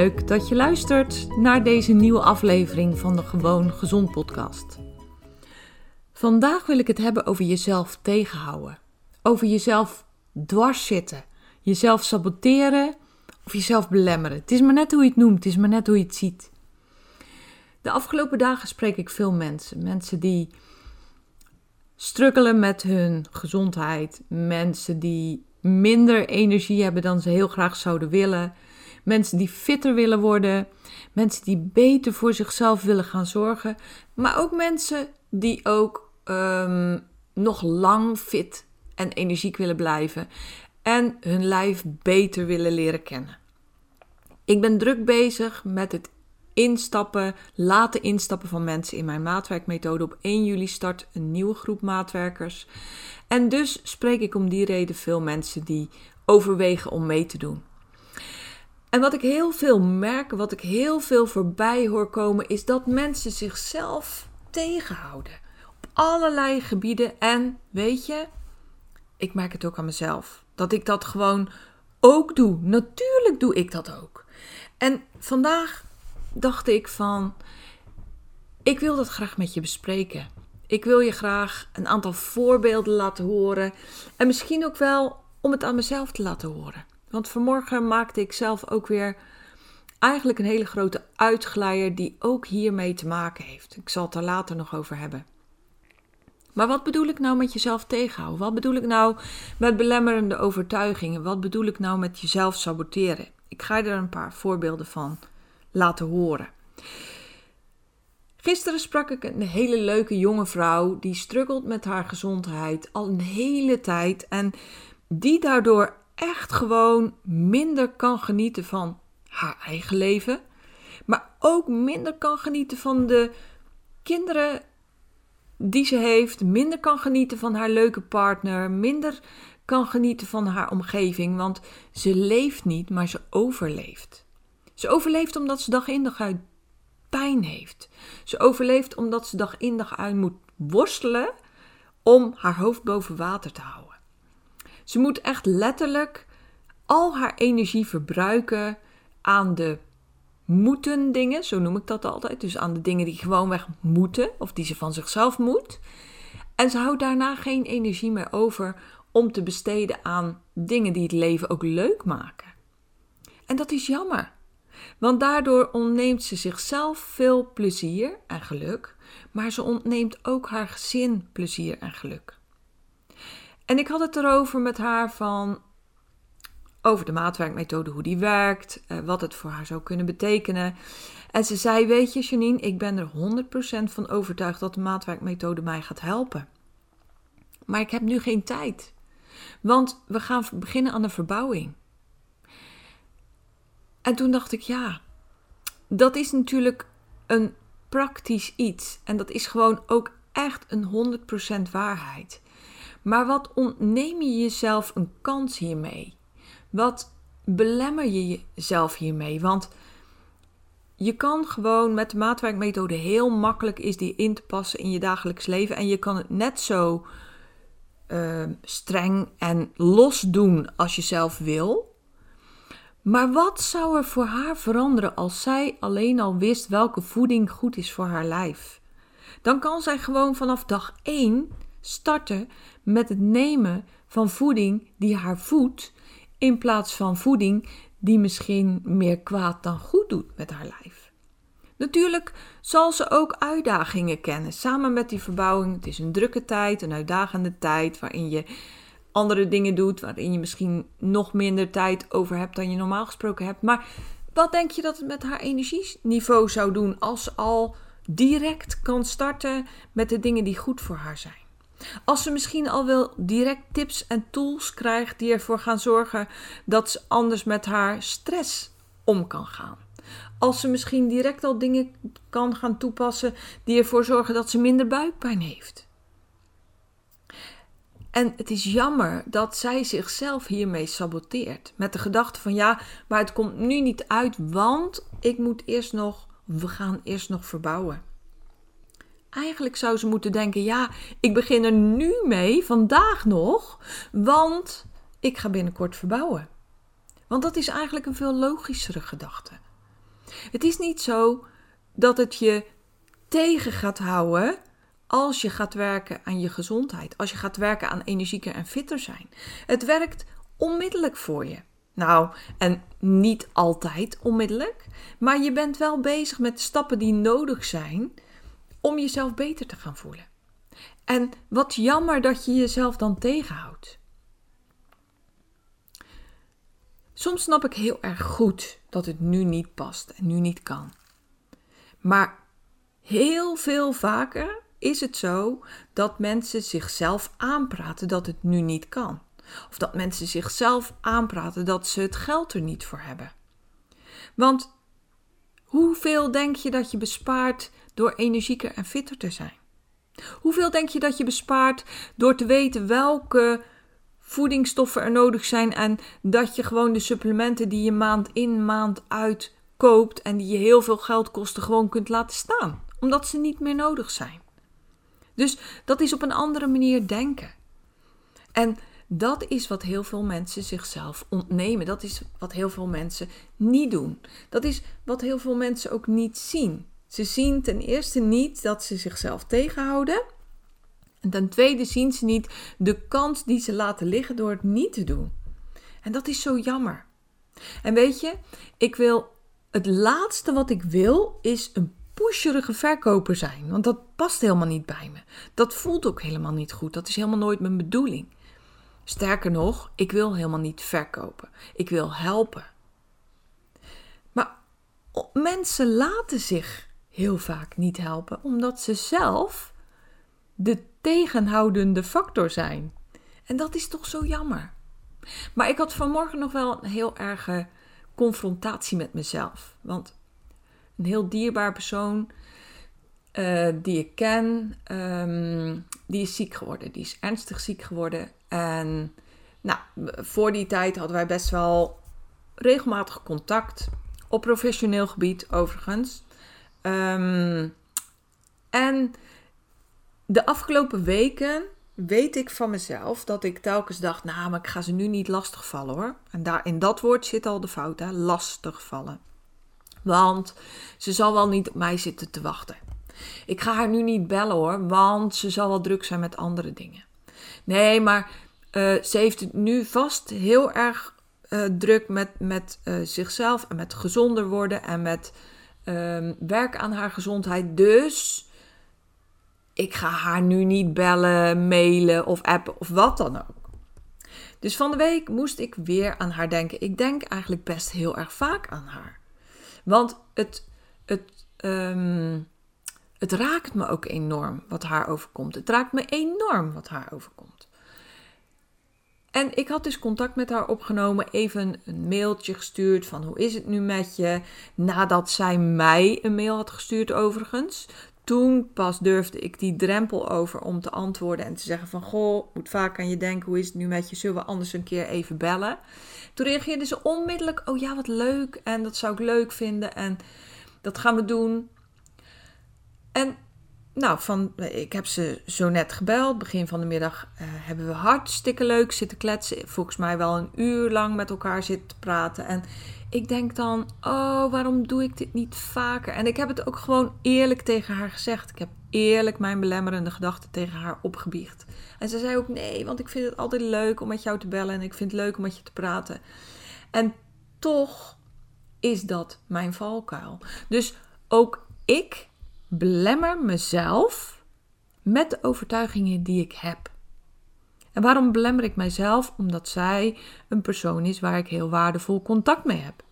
Leuk dat je luistert naar deze nieuwe aflevering van de Gewoon Gezond podcast. Vandaag wil ik het hebben over jezelf tegenhouden. Over jezelf dwars zitten. Jezelf saboteren of jezelf belemmeren. Het is maar net hoe je het noemt, het is maar net hoe je het ziet. De afgelopen dagen spreek ik veel mensen. Mensen die struggelen met hun gezondheid. Mensen die minder energie hebben dan ze heel graag zouden willen. Mensen die fitter willen worden. Mensen die beter voor zichzelf willen gaan zorgen. Maar ook mensen die ook ehm, nog lang fit en energiek willen blijven. En hun lijf beter willen leren kennen. Ik ben druk bezig met het instappen, laten instappen van mensen in mijn maatwerkmethode. Op 1 juli start een nieuwe groep maatwerkers. En dus spreek ik om die reden veel mensen die overwegen om mee te doen. En wat ik heel veel merk, wat ik heel veel voorbij hoor komen, is dat mensen zichzelf tegenhouden. Op allerlei gebieden. En weet je, ik merk het ook aan mezelf. Dat ik dat gewoon ook doe. Natuurlijk doe ik dat ook. En vandaag dacht ik van, ik wil dat graag met je bespreken. Ik wil je graag een aantal voorbeelden laten horen. En misschien ook wel om het aan mezelf te laten horen. Want vanmorgen maakte ik zelf ook weer eigenlijk een hele grote uitglijer die ook hiermee te maken heeft. Ik zal het er later nog over hebben. Maar wat bedoel ik nou met jezelf tegenhouden? Wat bedoel ik nou met belemmerende overtuigingen? Wat bedoel ik nou met jezelf saboteren? Ik ga je er een paar voorbeelden van laten horen. Gisteren sprak ik een hele leuke jonge vrouw die struggelt met haar gezondheid al een hele tijd en die daardoor echt gewoon minder kan genieten van haar eigen leven, maar ook minder kan genieten van de kinderen die ze heeft, minder kan genieten van haar leuke partner, minder kan genieten van haar omgeving, want ze leeft niet, maar ze overleeft. Ze overleeft omdat ze dag in dag uit pijn heeft. Ze overleeft omdat ze dag in dag uit moet worstelen om haar hoofd boven water te houden. Ze moet echt letterlijk al haar energie verbruiken aan de moeten dingen, zo noem ik dat altijd. Dus aan de dingen die gewoonweg moeten of die ze van zichzelf moet. En ze houdt daarna geen energie meer over om te besteden aan dingen die het leven ook leuk maken. En dat is jammer. Want daardoor ontneemt ze zichzelf veel plezier en geluk, maar ze ontneemt ook haar gezin plezier en geluk. En ik had het erover met haar van over de maatwerkmethode, hoe die werkt, eh, wat het voor haar zou kunnen betekenen. En ze zei: Weet je, Janine, ik ben er 100% van overtuigd dat de maatwerkmethode mij gaat helpen. Maar ik heb nu geen tijd, want we gaan beginnen aan de verbouwing. En toen dacht ik: Ja, dat is natuurlijk een praktisch iets. En dat is gewoon ook echt een 100% waarheid. Maar wat ontneem je jezelf een kans hiermee? Wat belemmer je jezelf hiermee? Want je kan gewoon met de maatwerkmethode heel makkelijk is die in te passen in je dagelijks leven. En je kan het net zo uh, streng en los doen als je zelf wil. Maar wat zou er voor haar veranderen als zij alleen al wist welke voeding goed is voor haar lijf? Dan kan zij gewoon vanaf dag 1 starten met het nemen van voeding die haar voedt in plaats van voeding die misschien meer kwaad dan goed doet met haar lijf. Natuurlijk zal ze ook uitdagingen kennen samen met die verbouwing. Het is een drukke tijd, een uitdagende tijd waarin je andere dingen doet, waarin je misschien nog minder tijd over hebt dan je normaal gesproken hebt. Maar wat denk je dat het met haar energieniveau zou doen als ze al direct kan starten met de dingen die goed voor haar zijn? Als ze misschien al wel direct tips en tools krijgt die ervoor gaan zorgen dat ze anders met haar stress om kan gaan. Als ze misschien direct al dingen kan gaan toepassen die ervoor zorgen dat ze minder buikpijn heeft. En het is jammer dat zij zichzelf hiermee saboteert. Met de gedachte van ja, maar het komt nu niet uit, want ik moet eerst nog, we gaan eerst nog verbouwen. Eigenlijk zou ze moeten denken: ja, ik begin er nu mee, vandaag nog, want ik ga binnenkort verbouwen. Want dat is eigenlijk een veel logischere gedachte. Het is niet zo dat het je tegen gaat houden als je gaat werken aan je gezondheid, als je gaat werken aan energieker en fitter zijn. Het werkt onmiddellijk voor je. Nou, en niet altijd onmiddellijk, maar je bent wel bezig met stappen die nodig zijn om jezelf beter te gaan voelen. En wat jammer dat je jezelf dan tegenhoudt. Soms snap ik heel erg goed dat het nu niet past en nu niet kan. Maar heel veel vaker is het zo dat mensen zichzelf aanpraten dat het nu niet kan. Of dat mensen zichzelf aanpraten dat ze het geld er niet voor hebben. Want hoeveel denk je dat je bespaart door energieker en fitter te zijn? Hoeveel denk je dat je bespaart door te weten welke voedingsstoffen er nodig zijn en dat je gewoon de supplementen die je maand in maand uit koopt en die je heel veel geld kosten gewoon kunt laten staan, omdat ze niet meer nodig zijn? Dus dat is op een andere manier denken. En dat is wat heel veel mensen zichzelf ontnemen. Dat is wat heel veel mensen niet doen. Dat is wat heel veel mensen ook niet zien. Ze zien ten eerste niet dat ze zichzelf tegenhouden. En ten tweede zien ze niet de kans die ze laten liggen door het niet te doen. En dat is zo jammer. En weet je, ik wil het laatste wat ik wil is een pusherige verkoper zijn. Want dat past helemaal niet bij me. Dat voelt ook helemaal niet goed. Dat is helemaal nooit mijn bedoeling. Sterker nog, ik wil helemaal niet verkopen. Ik wil helpen. Maar mensen laten zich heel vaak niet helpen, omdat ze zelf de tegenhoudende factor zijn. En dat is toch zo jammer. Maar ik had vanmorgen nog wel een heel erge confrontatie met mezelf. Want een heel dierbaar persoon uh, die ik ken, um, die is ziek geworden. Die is ernstig ziek geworden. En nou, voor die tijd hadden wij best wel regelmatig contact. Op professioneel gebied overigens. Um, en de afgelopen weken weet ik van mezelf dat ik telkens dacht: Nou, maar ik ga ze nu niet lastigvallen hoor. En daar, in dat woord zit al de fout, hè? Lastigvallen. Want ze zal wel niet op mij zitten te wachten. Ik ga haar nu niet bellen hoor, want ze zal wel druk zijn met andere dingen. Nee, maar uh, ze heeft het nu vast heel erg uh, druk met, met uh, zichzelf en met gezonder worden en met um, werken aan haar gezondheid. Dus ik ga haar nu niet bellen, mailen of appen of wat dan ook. Dus van de week moest ik weer aan haar denken. Ik denk eigenlijk best heel erg vaak aan haar. Want het, het, um, het raakt me ook enorm wat haar overkomt. Het raakt me enorm wat haar overkomt. En ik had dus contact met haar opgenomen, even een mailtje gestuurd van hoe is het nu met je? Nadat zij mij een mail had gestuurd overigens. Toen pas durfde ik die drempel over om te antwoorden en te zeggen van goh, moet vaak aan je denken, hoe is het nu met je? Zullen we anders een keer even bellen? Toen reageerde ze onmiddellijk, oh ja, wat leuk en dat zou ik leuk vinden en dat gaan we doen. En nou, van, ik heb ze zo net gebeld. Begin van de middag uh, hebben we hartstikke leuk zitten kletsen. Volgens mij wel een uur lang met elkaar zitten praten. En ik denk dan, oh, waarom doe ik dit niet vaker? En ik heb het ook gewoon eerlijk tegen haar gezegd. Ik heb eerlijk mijn belemmerende gedachten tegen haar opgebiecht. En ze zei ook nee, want ik vind het altijd leuk om met jou te bellen en ik vind het leuk om met je te praten. En toch is dat mijn valkuil. Dus ook ik belemmer mezelf met de overtuigingen die ik heb. En waarom belemmer ik mijzelf? Omdat zij een persoon is waar ik heel waardevol contact mee heb.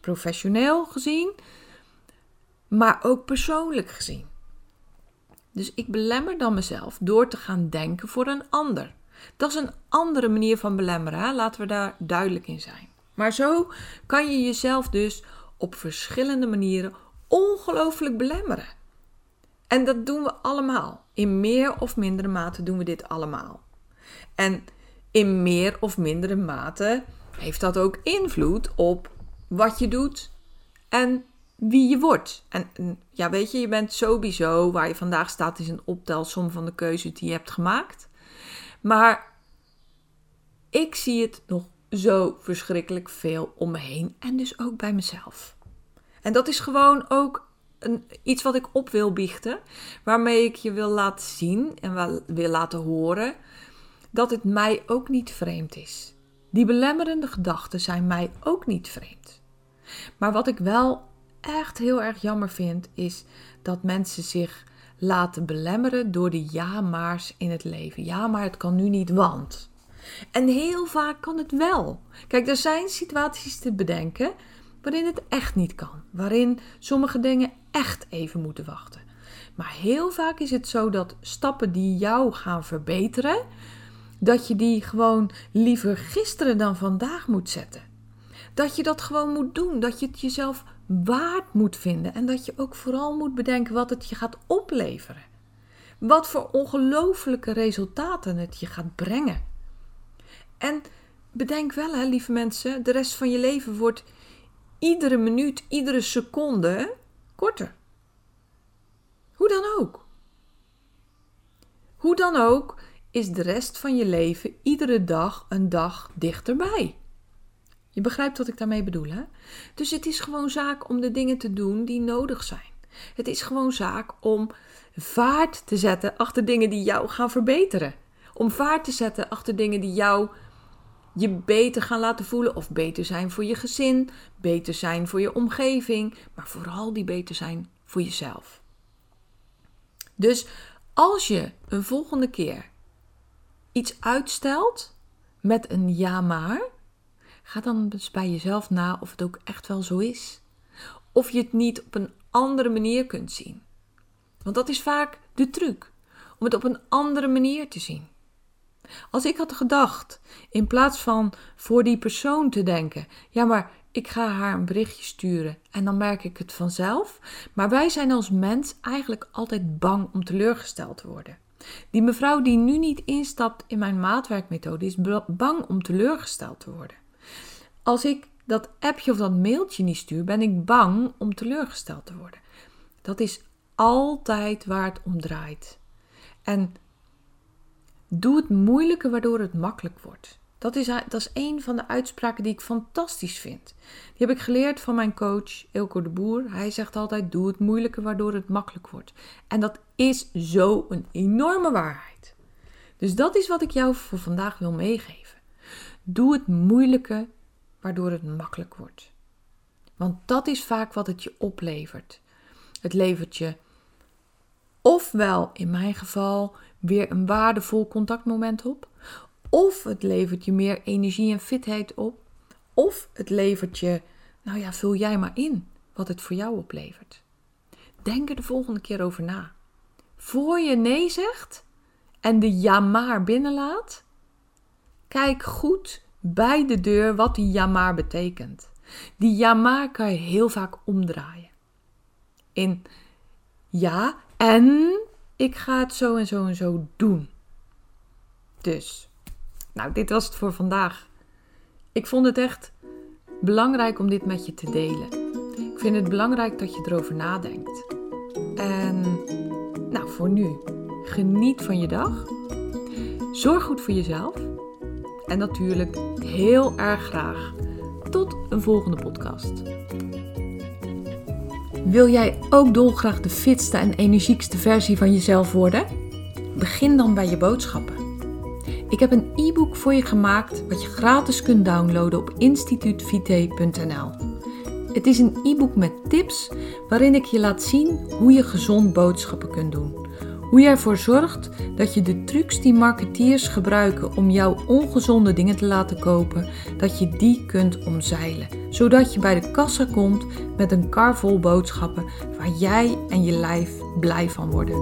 Professioneel gezien, maar ook persoonlijk gezien. Dus ik belemmer dan mezelf door te gaan denken voor een ander. Dat is een andere manier van belemmeren, laten we daar duidelijk in zijn. Maar zo kan je jezelf dus op verschillende manieren ongelooflijk belemmeren. En dat doen we allemaal. In meer of mindere mate doen we dit allemaal. En in meer of mindere mate heeft dat ook invloed op wat je doet en wie je wordt. En ja, weet je, je bent sowieso waar je vandaag staat, is een optelsom van de keuzes die je hebt gemaakt. Maar ik zie het nog zo verschrikkelijk veel om me heen en dus ook bij mezelf. En dat is gewoon ook iets wat ik op wil biechten, waarmee ik je wil laten zien en wil laten horen dat het mij ook niet vreemd is. Die belemmerende gedachten zijn mij ook niet vreemd. Maar wat ik wel echt heel erg jammer vind, is dat mensen zich laten belemmeren door de ja-maars in het leven. Ja, maar het kan nu niet, want. En heel vaak kan het wel. Kijk, er zijn situaties te bedenken waarin het echt niet kan. Waarin sommige dingen echt even moeten wachten. Maar heel vaak is het zo dat stappen die jou gaan verbeteren, dat je die gewoon liever gisteren dan vandaag moet zetten. Dat je dat gewoon moet doen. Dat je het jezelf waard moet vinden. En dat je ook vooral moet bedenken wat het je gaat opleveren. Wat voor ongelofelijke resultaten het je gaat brengen. En bedenk wel, hè, lieve mensen, de rest van je leven wordt iedere minuut, iedere seconde korter. Hoe dan ook. Hoe dan ook is de rest van je leven iedere dag een dag dichterbij. Je begrijpt wat ik daarmee bedoel, hè? Dus het is gewoon zaak om de dingen te doen die nodig zijn. Het is gewoon zaak om vaart te zetten achter dingen die jou gaan verbeteren. Om vaart te zetten achter dingen die jou je beter gaan laten voelen of beter zijn voor je gezin, beter zijn voor je omgeving, maar vooral die beter zijn voor jezelf. Dus als je een volgende keer iets uitstelt met een ja maar, ga dan eens bij jezelf na of het ook echt wel zo is. Of je het niet op een andere manier kunt zien. Want dat is vaak de truc, om het op een andere manier te zien. Als ik had gedacht, in plaats van voor die persoon te denken, ja maar ik ga haar een berichtje sturen en dan merk ik het vanzelf. Maar wij zijn als mens eigenlijk altijd bang om teleurgesteld te worden. Die mevrouw die nu niet instapt in mijn maatwerkmethode is bang om teleurgesteld te worden. Als ik dat appje of dat mailtje niet stuur, ben ik bang om teleurgesteld te worden. Dat is altijd waar het om draait. En doe het moeilijke waardoor het makkelijk wordt. Dat is, dat is een van de uitspraken die ik fantastisch vind. Die heb ik geleerd van mijn coach Ilko de Boer. Hij zegt altijd: doe het moeilijke waardoor het makkelijk wordt. En dat is zo een enorme waarheid. Dus dat is wat ik jou voor vandaag wil meegeven. Doe het moeilijke waardoor het makkelijk wordt. Want dat is vaak wat het je oplevert. Het levert je ofwel in mijn geval weer een waardevol contactmoment op, of het levert je meer energie en fitheid op, of het levert je, nou ja, vul jij maar in wat het voor jou oplevert. Denk er de volgende keer over na. Voor je nee zegt en de ja maar binnenlaat, kijk goed bij de deur wat die ja maar betekent. Die ja maar kan je heel vaak omdraaien. In ja en ik ga het zo en zo en zo doen. Dus, nou, dit was het voor vandaag. Ik vond het echt belangrijk om dit met je te delen. Ik vind het belangrijk dat je erover nadenkt. En nou, voor nu. Geniet van je dag. Zorg goed voor jezelf. En natuurlijk heel erg graag tot een volgende podcast. Wil jij ook dolgraag de fitste en energiekste versie van jezelf worden? Begin dan bij je boodschappen. Ik heb een e-book voor je gemaakt wat je gratis kunt downloaden op instituutvite.nl. Het is een e-book met tips waarin ik je laat zien hoe je gezond boodschappen kunt doen. Hoe je ervoor zorgt dat je de trucs die marketeers gebruiken om jouw ongezonde dingen te laten kopen, dat je die kunt omzeilen. Zodat je bij de kassa komt met een kar vol boodschappen waar jij en je lijf blij van worden.